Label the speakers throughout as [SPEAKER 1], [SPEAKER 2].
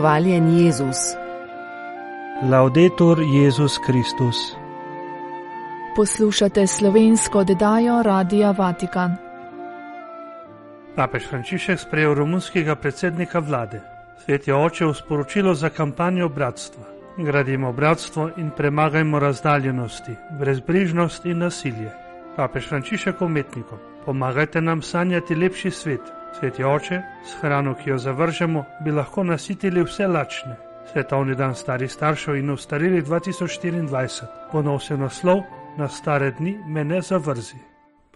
[SPEAKER 1] Hvaljen Jezus.
[SPEAKER 2] Laudetur Jezus Kristus.
[SPEAKER 3] Poslušate slovensko oddajo Radia Vatikan.
[SPEAKER 2] Papež Frančišek sprejel romunskega predsednika vlade. Svet je oče v sporočilo za kampanjo bratstva. Gradimo bratstvo in premagajmo razdaljenosti, brezbrižnost in nasilje. Papež Frančišek umetnikom, pomagajte nam sanjati lepši svet. Sveti oče, s hrano, ki jo zavržemo, bi lahko nasitili vse lačne. Svetovni dan starih staršev in ustarili 2024 bo nosil naslov Na stare dni me ne zavrzi.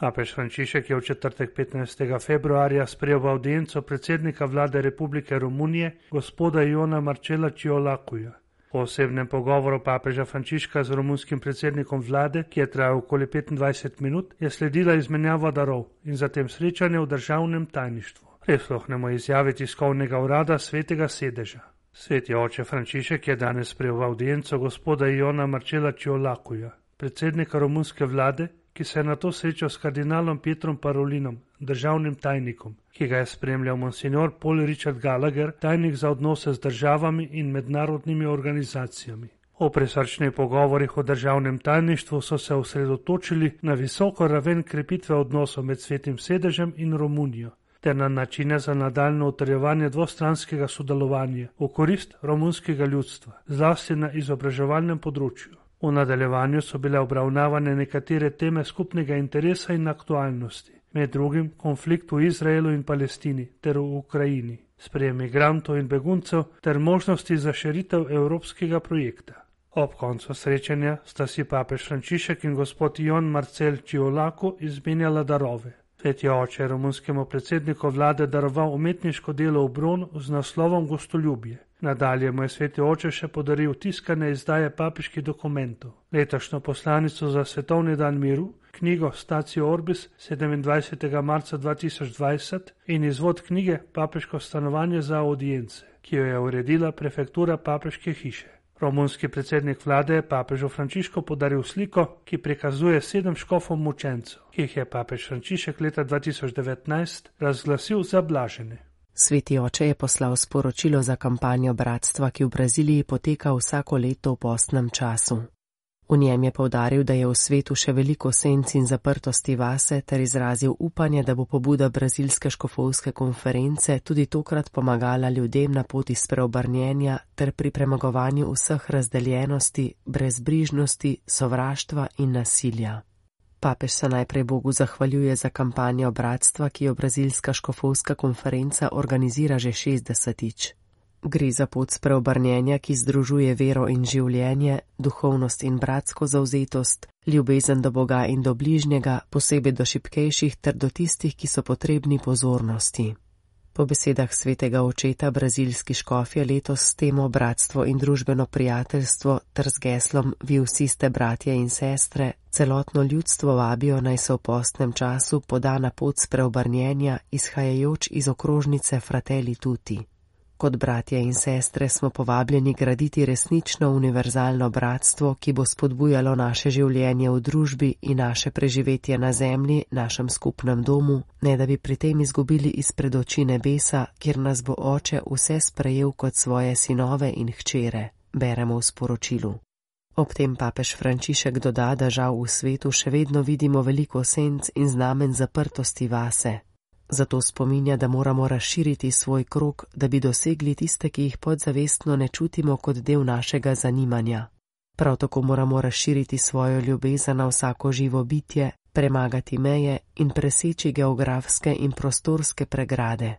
[SPEAKER 2] Papež Frančišek je v četrtek 15. februarja sprejel v audienco predsednika vlade Republike Romunije, gospoda Jona Marčela Čiolakuja. Po osebnem pogovoru papeža Frančiška z romunskim predsednikom vlade, ki je trajal okoli 25 minut, je sledila izmenjava darov in zatem srečanje v državnem tajništvu. Prisluhnemo izjavi tiskovnega urada svetega sedeža. Sveti oče Frančišek je danes sprejel v audienco gospoda Jona Marčela Čiolakuja, predsednika romunske vlade, ki se je na to srečal s kardinalom Petrom Parolinom, državnim tajnikom, ki ga je spremljal monsignor Paul Richard Gallagher, tajnik za odnose z državami in mednarodnimi organizacijami. O presrčnih pogovorih o državnem tajništvu so se osredotočili na visoko raven krepitve odnosov med svetim sedežem in Romunijo ter na načine za nadaljno utrjevanje dvostranskega sodelovanja v korist romunskega ljudstva, zlasti na izobraževalnem področju. V nadaljevanju so bile obravnavane nekatere teme skupnega interesa in aktualnosti, med drugim konflikt v Izraelu in Palestini ter v Ukrajini, sprejem migrantov in beguncev ter možnosti za širitev evropskega projekta. Ob koncu srečanja sta si papež Frančišek in gospod Jon Marcel Čiolako izmenjala darove. Svet je oče romunskemu predsedniku vlade daroval umetniško delo v Bron z naslovom Gostoljubje. Nadalje mu je sveti oče še podaril tiskane izdaje papiških dokumentov, letošnjo poslanico za svetovni dan miru, knjigo Stacio Orbis 27. marca 2020 in izvod knjige Papiško stanovanje za audience, ki jo je uredila prefektura papeške hiše. Romunski predsednik vlade je papežu Frančišku podaril sliko, ki prikazuje sedem škofov mučencev, ki jih je papež Frančišek leta 2019 razglasil za blažene.
[SPEAKER 1] Sveti oče je poslal sporočilo za kampanjo bratstva, ki v Braziliji poteka vsako leto v postnem času. V njem je povdaril, da je v svetu še veliko senc in zaprtosti vase, ter izrazil upanje, da bo pobuda brazilske škofovske konference tudi tokrat pomagala ljudem na poti spreobrnjenja ter pri premagovanju vseh razdeljenosti, brezbrižnosti, sovraštva in nasilja. Papež se najprej Bogu zahvaljuje za kampanjo bratstva, ki jo brazilska škofovska konferenca organizira že 60-tič. Gre za pot spreobrnjenja, ki združuje vero in življenje, duhovnost in bratsko zauzetost, ljubezen do Boga in do bližnjega, posebej do šipkejših ter do tistih, ki so potrebni pozornosti. Po besedah svetega očeta brazilski škofje letos s temo bratstvo in družbeno prijateljstvo ter z geslom Vi vsi ste bratje in sestre, celotno ljudstvo vabijo naj se v postnem času poda na pot spreobrnjenja, izhajajoč iz okrožnice Fratelli Tuti. Kot bratje in sestre smo povabljeni graditi resnično univerzalno bratstvo, ki bo spodbujalo naše življenje v družbi in naše preživetje na zemlji, našem skupnem domu, ne da bi pri tem izgubili izpred oči nebesa, kjer nas bo oče vse sprejel kot svoje sinove in hčere, beremo v sporočilu. Ob tem papež Frančišek doda, da žal v svetu še vedno vidimo veliko senc in znamen zaprtosti vase. Zato spominja, da moramo razširiti svoj krok, da bi dosegli tiste, ki jih podzavestno ne čutimo kot del našega zanimanja. Prav tako moramo razširiti svojo ljubezen na vsako živo bitje, premagati meje in preseči geografske in prostorske pregrade.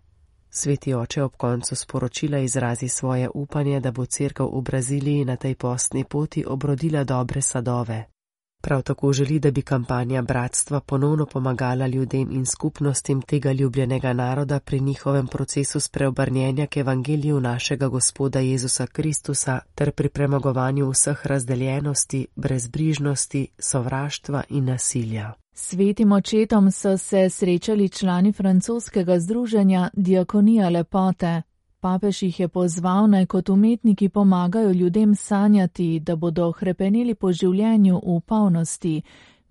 [SPEAKER 1] Sveti oče ob koncu sporočila izrazi svoje upanje, da bo crkva v Braziliji na tej postni poti obrodila dobre sadove. Prav tako želi, da bi kampanja bratstva ponovno pomagala ljudem in skupnostim tega ljubljenega naroda pri njihovem procesu spreobrnjenja k evangeliju našega Gospoda Jezusa Kristusa ter pri premagovanju vseh razdeljenosti, brezbrižnosti, sovraštva in nasilja.
[SPEAKER 3] Svetim očetom so se srečali člani francoskega združenja Diakonija lepote. Papež jih je pozval naj kot umetniki pomagajo ljudem sanjati, da bodo hrepeneli po življenju v polnosti.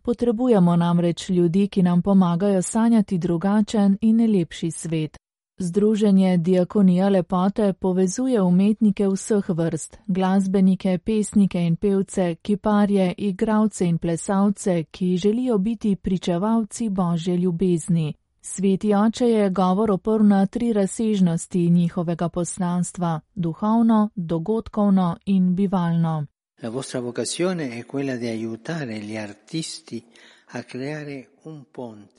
[SPEAKER 3] Potrebujemo namreč ljudi, ki nam pomagajo sanjati drugačen in lepši svet. Združenje Diakonija lepote povezuje umetnike vseh vrst, glasbenike, pesnike in pevce, kiparje, igravce in plesalce, ki želijo biti pričevalci božje ljubezni. Sveti oče je govor oprl na tri razsežnosti njihovega poslanstva: duhovno, dogodkovno in bivalno.
[SPEAKER 4] La vostra vocazione è quella di aiutare gli artisti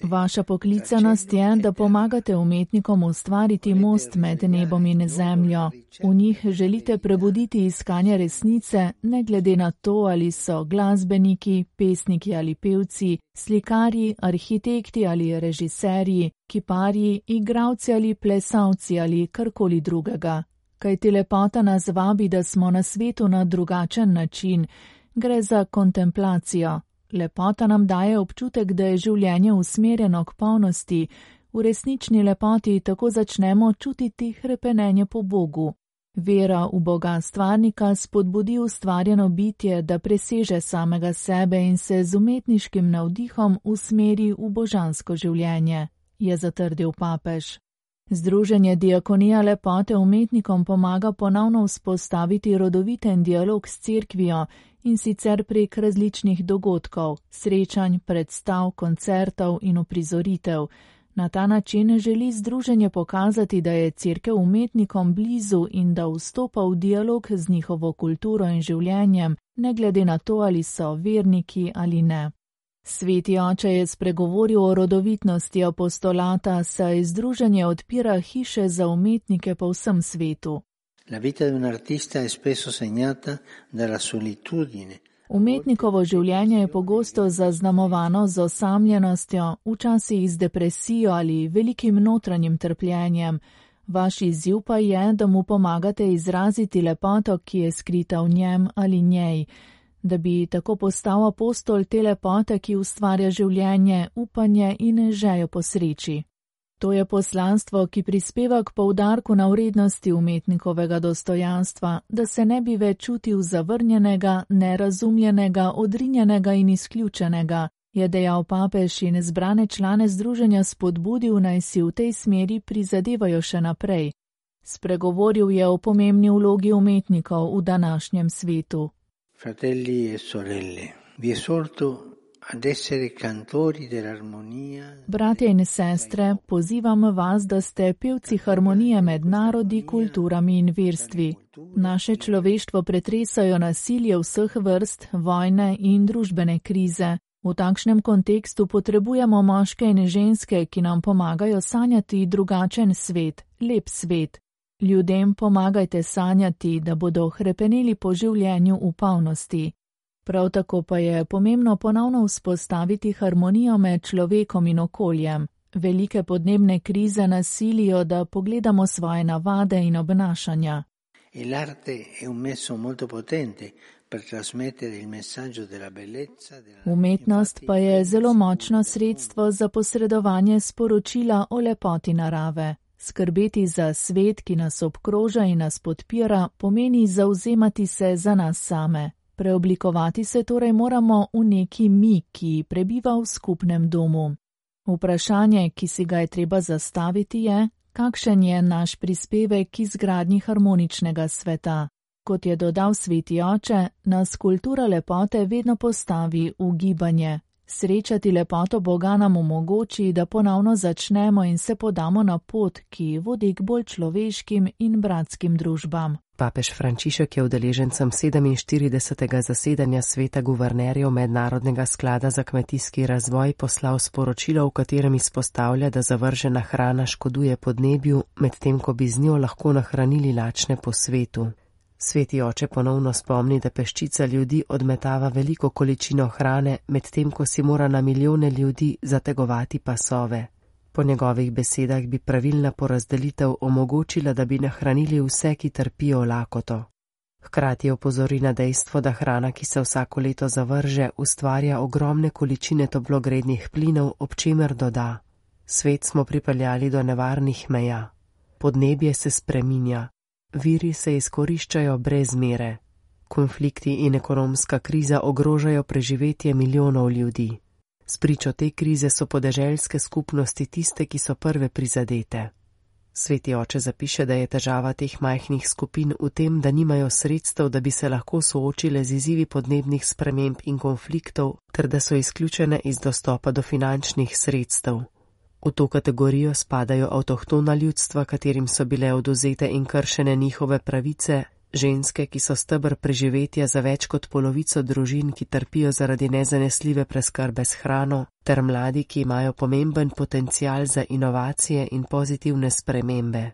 [SPEAKER 3] Vaša poklicanost je, da pomagate umetnikom ustvariti most med nebom in zemljo. V njih želite prebuditi iskanje resnice, ne glede na to, ali so glasbeniki, pesniki ali pevci, slikarji, arhitekti ali režiserji, kiparji, igravci ali plesalci ali karkoli drugega. Kaj ti lepota nas vabi, da smo na svetu na drugačen način, gre za kontemplacijo. Lepota nam daje občutek, da je življenje usmerjeno k polnosti, v resnični lepoti tako začnemo čutiti hrepenenje po Bogu. Vera v Boga stvarnika spodbudi ustvarjeno bitje, da preseže samega sebe in se z umetniškim navdihom usmeri v božansko življenje, je zatrdil papež. Združenje diakonija lepote umetnikom pomaga ponovno vzpostaviti rodoviten dialog s cerkvijo in sicer prek različnih dogodkov, srečanj, predstav, koncertov in uprizoritev. Na ta način želi združenje pokazati, da je crkev umetnikom blizu in da vstopa v dialog z njihovo kulturo in življenjem, ne glede na to, ali so verniki ali ne. Sveti oče je spregovoril o rodovitnosti apostolata, saj združenje odpira hiše za umetnike po vsem svetu. Umetnikovo življenje je pogosto zaznamovano z osamljenostjo, včasih z depresijo ali velikim notranjim trpljenjem. Vaš izziv pa je, da mu pomagate izraziti lepoto, ki je skrita v njem ali njej, da bi tako postal apostol te lepote, ki ustvarja življenje, upanje in žejo po sreči. To je poslanstvo, ki prispeva k poudarku na vrednosti umetnikovega dostojanstva, da se ne bi več čutil zavrnjenega, nerazumljenega, odrinjenega in izključenega, je dejal papež in zbrane člane združenja spodbudil naj si v tej smeri prizadevajo še naprej. Spregovoril je o pomembni vlogi umetnikov v današnjem svetu.
[SPEAKER 4] Fratelli e sorelle, vi esorto
[SPEAKER 3] Bratje in sestre, pozivam vas, da ste pevci harmonije med narodi, kulturami in verstvi. Naše človeštvo pretresajo nasilje vseh vrst, vojne in družbene krize. V takšnem kontekstu potrebujemo moške in ženske, ki nam pomagajo sanjati drugačen svet, lep svet. Ljudem pomagajte sanjati, da bodo hrepeneli po življenju v polnosti. Prav tako pa je pomembno ponovno vzpostaviti harmonijo med človekom in okoljem. Velike podnebne krize nas silijo, da pogledamo svoje navade in obnašanja. Umetnost pa je zelo močno sredstvo za posredovanje sporočila o lepoti narave. Skrbeti za svet, ki nas obkroža in nas podpira, pomeni zauzemati se za nas same. Preoblikovati se torej moramo v neki mi, ki prebiva v skupnem domu. Vprašanje, ki si ga je treba zastaviti, je, kakšen je naš prispevek k izgradnji harmoničnega sveta. Kot je dodal sveti oče, nas kultura lepote vedno postavi v gibanje. Srečati lepoto Boga nam omogoči, da ponovno začnemo in se podamo na pot, ki vodi k bolj človeškim in bratskim družbam.
[SPEAKER 1] Papež Frančišek je udeležencem 47. zasedanja sveta guvernerjev Mednarodnega sklada za kmetijski razvoj poslal sporočilo, v katerem izpostavlja, da zavržena hrana škoduje podnebju, medtem ko bi z njo lahko nahranili lačne po svetu. Sveti oče ponovno spomni, da peščica ljudi odmetava veliko količino hrane, medtem ko si mora na milijone ljudi zategovati pasove. Po njegovih besedah bi pravilna porazdelitev omogočila, da bi nahranili vse, ki trpijo lakoto. Hkrati opozori na dejstvo, da hrana, ki se vsako leto zavrže, ustvarja ogromne količine toplogrednih plinov, ob čemer doda: Svet smo pripeljali do nevarnih meja. Podnebje se spreminja, viri se izkoriščajo brez mere. Konflikti in ekonomska kriza ogrožajo preživetje milijonov ljudi. Spričo te krize so podeželske skupnosti tiste, ki so prve prizadete. Sveti oče zapiše, da je težava teh majhnih skupin v tem, da nimajo sredstev, da bi se lahko soočile z izzivi podnebnih sprememb in konfliktov, ter da so izključene iz dostopa do finančnih sredstev. V to kategorijo spadajo avtohtona ljudstva, katerim so bile oduzete in kršene njihove pravice, ženske, ki so stebr preživetja za več kot polovico družin, ki trpijo zaradi nezanesljive preskrbe s hrano, ter mladi, ki imajo pomemben potencial za inovacije in pozitivne spremembe.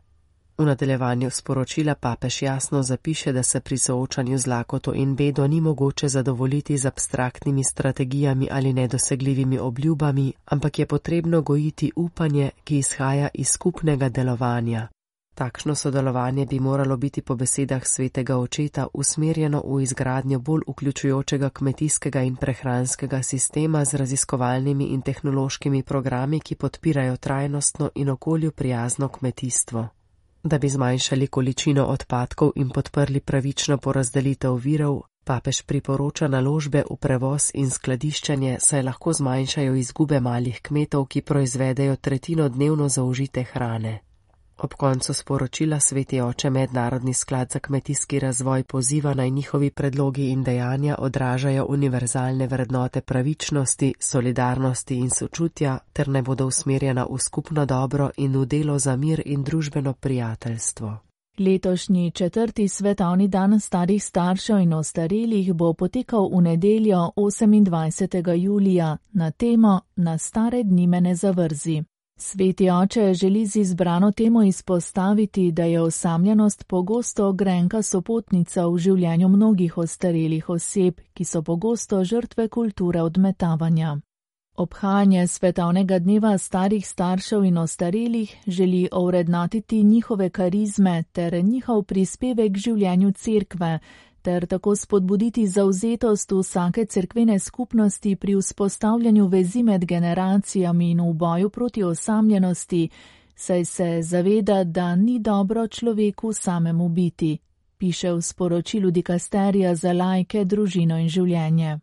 [SPEAKER 1] V nadaljevanju sporočila papež jasno zapiše, da se pri soočanju z lakoto in bedo ni mogoče zadovoljiti z abstraktnimi strategijami ali nedosegljivimi obljubami, ampak je potrebno gojiti upanje, ki izhaja iz skupnega delovanja. Takšno sodelovanje bi moralo biti po besedah svetega očeta usmerjeno v izgradnjo bolj vključujočega kmetijskega in prehranskega sistema z raziskovalnimi in tehnološkimi programi, ki podpirajo trajnostno in okolju prijazno kmetijstvo. Da bi zmanjšali količino odpadkov in podprli pravično porazdelitev virov, papež priporoča naložbe v prevoz in skladiščanje, saj lahko zmanjšajo izgube malih kmetov, ki proizvedejo tretjino dnevno zaužite hrane. Ob koncu sporočila sveti oče Mednarodni sklad za kmetijski razvoj poziva naj njihovi predlogi in dejanja odražajo univerzalne vrednote pravičnosti, solidarnosti in sočutja, ter ne bodo usmerjena v skupno dobro in v delo za mir in družbeno prijateljstvo.
[SPEAKER 3] Letošnji četrti svetovni dan starih staršev in ostarelih bo potekal v nedeljo 28. julija na temo Na stare dni me ne zavrzi. Sveti oče želi z izbrano temo izpostaviti, da je osamljenost pogosto grenka sopotnica v življenju mnogih ostarelih oseb, ki so pogosto žrtve kulture odmetavanja. Obhajanje svetovnega dneva starih staršev in ostarelih želi ovrednotiti njihove karizme ter njihov prispevek k življenju cerkve, ter tako spodbuditi zauzetost vsake cerkvene skupnosti pri vzpostavljanju vezi med generacijami in v boju proti osamljenosti, saj se zaveda, da ni dobro človeku samemu biti, piše v sporočilu dikasterija za lajke, družino in življenje.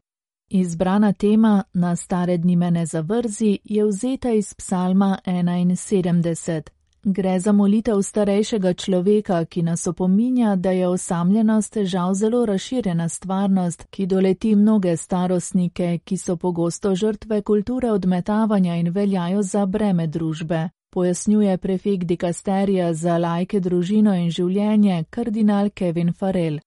[SPEAKER 3] Izbrana tema na stare dni me ne zavrzi je vzeta iz psalma 71. Gre za molitev starejšega človeka, ki nas opominja, da je osamljenost žal zelo razširjena stvarnost, ki doleti mnoge starostnike, ki so pogosto žrtve kulture odmetavanja in veljajo za breme družbe. Pojasnjuje prefekt dikasterija za lajke družino in življenje kardinal Kevin Farel.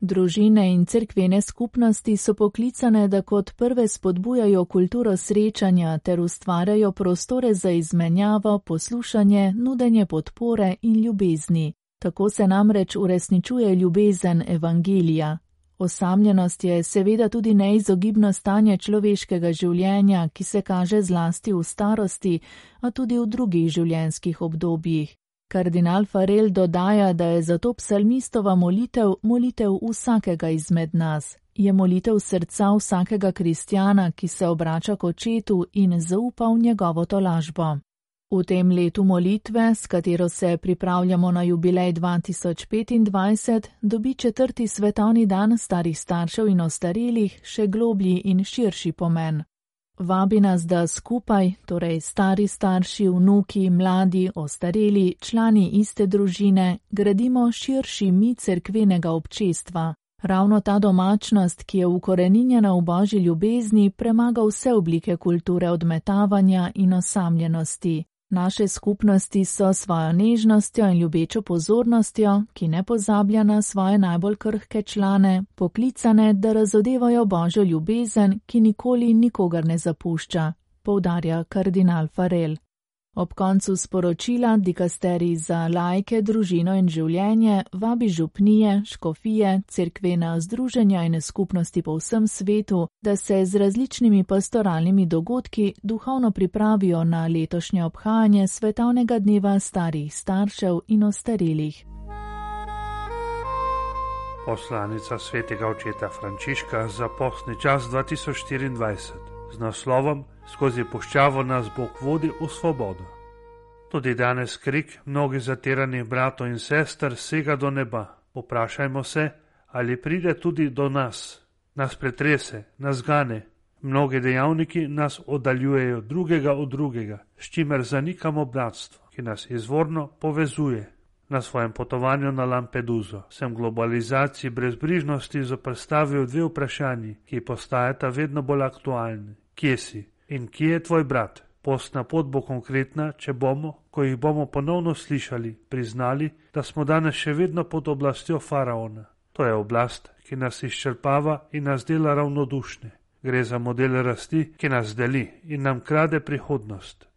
[SPEAKER 3] Družine in cerkvene skupnosti so poklicane, da kot prve spodbujajo kulturo srečanja ter ustvarjajo prostore za izmenjavo, poslušanje, nudenje podpore in ljubezni. Tako se namreč uresničuje ljubezen evangelija. Osamljenost je seveda tudi neizogibno stanje človeškega življenja, ki se kaže zlasti v starosti, a tudi v drugih življenjskih obdobjih. Kardinal Farel dodaja, da je zato psalmistova molitev molitev vsakega izmed nas, je molitev srca vsakega kristjana, ki se obrača k očetu in zaupa v njegovo tolažbo. V tem letu molitve, s katero se pripravljamo na jubilej 2025, dobi četrti svetovni dan starih staršev in ostarelih še globlji in širši pomen. Vabi nas, da skupaj, torej stari starši, vnuki, mladi, ostareli, člani iste družine, gradimo širši mi cerkvenega občestva. Ravno ta domačnost, ki je ukoreninjena v božji ljubezni, premaga vse oblike kulture odmetavanja in osamljenosti. Naše skupnosti so svojo nežnostjo in ljubečo pozornostjo, ki ne pozablja na svoje najbolj krhke člane, poklicane, da razodevajo božjo ljubezen, ki nikoli nikogar ne zapušča, poudarja kardinal Farel. Ob koncu sporočila dikasteri za lajke, družino in življenje vabi župnije, škofije, cerkvena združenja in skupnosti po vsem svetu, da se z različnimi pastoralnimi dogodki duhovno pripravijo na letošnje obhajanje svetovnega dneva starih staršev in ostarelih.
[SPEAKER 2] Poslanica svetega očeta Frančiška za postni čas 2024 z naslovom skozi puščavo nas Bog vodi v svobodo. Tudi danes krik mnogih zatiranih bratov in sester sega do neba. Poprašajmo se, ali pride tudi do nas, nas pretrese, nas gane, Mnogi dejavniki nas oddaljujejo drugega od drugega, s čimer zanikamo bratstvo, ki nas izvorno povezuje. Na svojem potovanju na Lampeduzo sem globalizaciji brezbrižnosti zoprstavil dve vprašanji, ki postajata vedno bolj aktualni. Kje si in kje je tvoj brat? Postna pot bo konkretna, če bomo, ko jih bomo ponovno slišali, priznali, da smo danes še vedno pod oblastjo faraona. To je oblast, ki nas izčrpava in nas dela ravnodušne. Gre za model rasti, ki nas deli in nam krade prihodnost.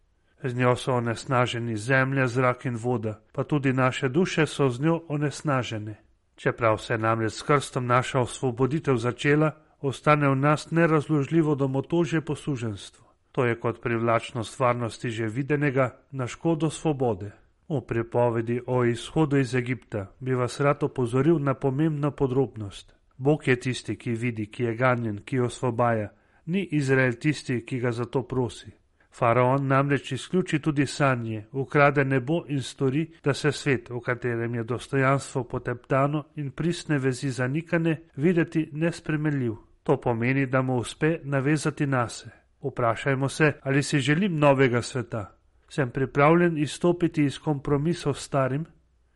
[SPEAKER 2] Z njo so onesnaženi zemlja, zrak in voda, pa tudi naše duše so z njo onesnažene. Čeprav se namreč s krstom naša osvoboditev začela, ostane v nas nerazložljivo domotožje posluženstvo. To je kot privlačnost varnosti že videnega na škodo svobode. V pripovedi o izhodu iz Egipta bi vas rad opozoril na pomembno podrobnost. Bog je tisti, ki vidi, ki je ganjen, ki osvobaja, ni Izrael tisti, ki ga za to prosi. Faraon namreč izključi tudi sanje, ukrade nebo in stori, da se svet, v katerem je dostojanstvo poteptano in pristne vezi zanikane, videti nespremenljiv. To pomeni, da mu uspe navezati nase. Vprašajmo se, ali si želim novega sveta. Sem pripravljen izstopiti iz kompromisov s starim?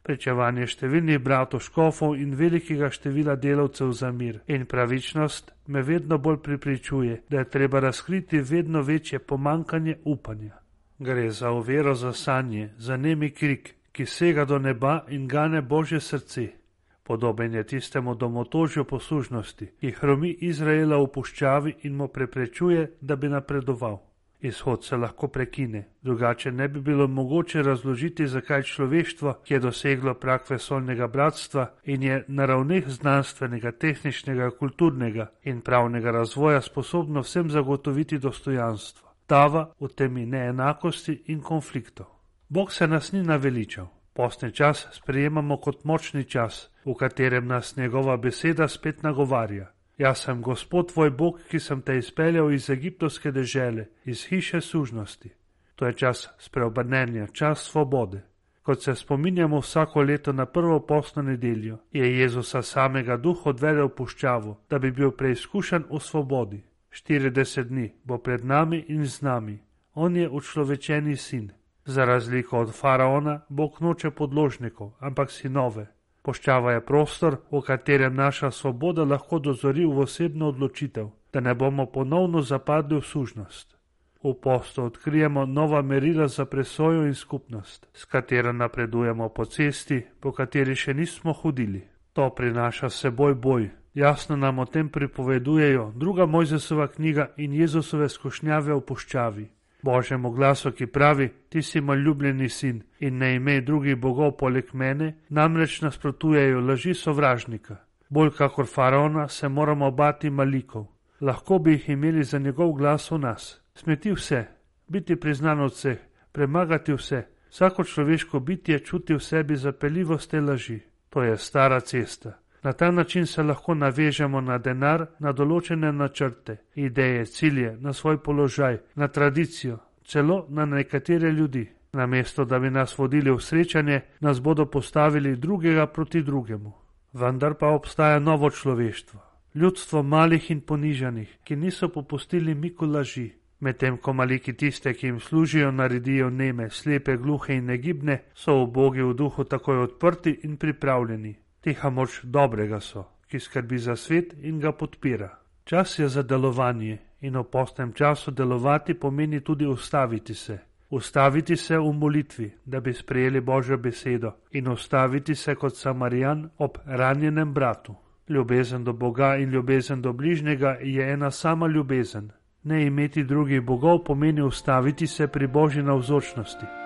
[SPEAKER 2] Prečevanje številnih bratov škofov in velikega števila delavcev za mir in pravičnost me vedno bolj pripričuje, da je treba razkriti vedno večje pomankanje upanja. Gre za uvero za sanje, za nemi krik, ki sega do neba in gane Božje srce. Podoben je tistemu domotožju poslušnosti, ki hromi Izraela v puščavi in mu preprečuje, da bi napredoval. Izhod se lahko prekine, drugače ne bi bilo mogoče razložiti, zakaj človeštvo, ki je doseglo prak vesolnega bratstva in je na ravneh znanstvenega, tehničnega, kulturnega in pravnega razvoja sposobno vsem zagotoviti dostojanstvo, tava v temi neenakosti in konfliktov. Bog se nas ni naveličal. Postni čas sprejemamo kot močni čas, v katerem nas njegova beseda spet nagovarja. Jaz sem Gospod tvoj Bog, ki sem te izpeljal iz egiptovske dežele, iz hiše sužnosti. To je čas spreobrnenja, čas svobode. Kot se spominjamo vsako leto na prvo postno nedeljo, je Jezusa samega duh odvedel v puščavo, da bi bil preizkušen v svobodi. 40 dni bo pred nami in z nami. On je učlovečeni sin. Za razliko od faraona, Bog noče podložnikov, ampak sinove. Poščava je prostor, v katerem naša svoboda lahko dozori v osebno odločitev, da ne bomo ponovno zapadli v sužnost. V postu odkrijemo nova merila za presojo in skupnost, s katero napredujemo po cesti, po kateri še nismo hodili. To prinaša seboj boj. Jasno nam o tem pripovedujejo druga Mojzesova knjiga in Jezusove skušnjave v puščavi. Božjemu glasu, ki pravi: Ti si moj ljubljeni sin in ne imej drugih bogov poleg mene, namreč nasprotujejo laži sovražnika. Bolj kakor faraona se moramo bati malikov. Lahko bi jih imeli za njegov glas v nas. Smeti vse, biti priznan od vseh, premagati vse. Vsako človeško bitje čuti v sebi zapeljivost te laži. To je stara cesta. Na ta način se lahko navežemo na denar, na določene načrte, ideje, cilje, na svoj položaj, na tradicijo, celo na nekatere ljudi. Namesto da bi nas vodili v srečanje, nas bodo postavili drugega proti drugemu. Vendar pa obstaja novo človeštvo, ljudstvo malih in ponižanih, ki niso popustili miku laži. Medtem ko maliki tiste, ki jim služijo, naredijo neme, slepe, gluhe in negibne, so v bogi v duhu takoj odprti in pripravljeni tiha moč dobrega so, ki skrbi za svet in ga podpira. Čas je za delovanje in v postnem času delovati pomeni tudi ustaviti se. Ustaviti se v molitvi, da bi sprejeli Božjo besedo in ustaviti se kot samarijan ob ranjenem bratu. Ljubezen do Boga in ljubezen do bližnjega je ena sama ljubezen. Ne imeti drugih bogov pomeni ustaviti se pri Božji navzočnosti.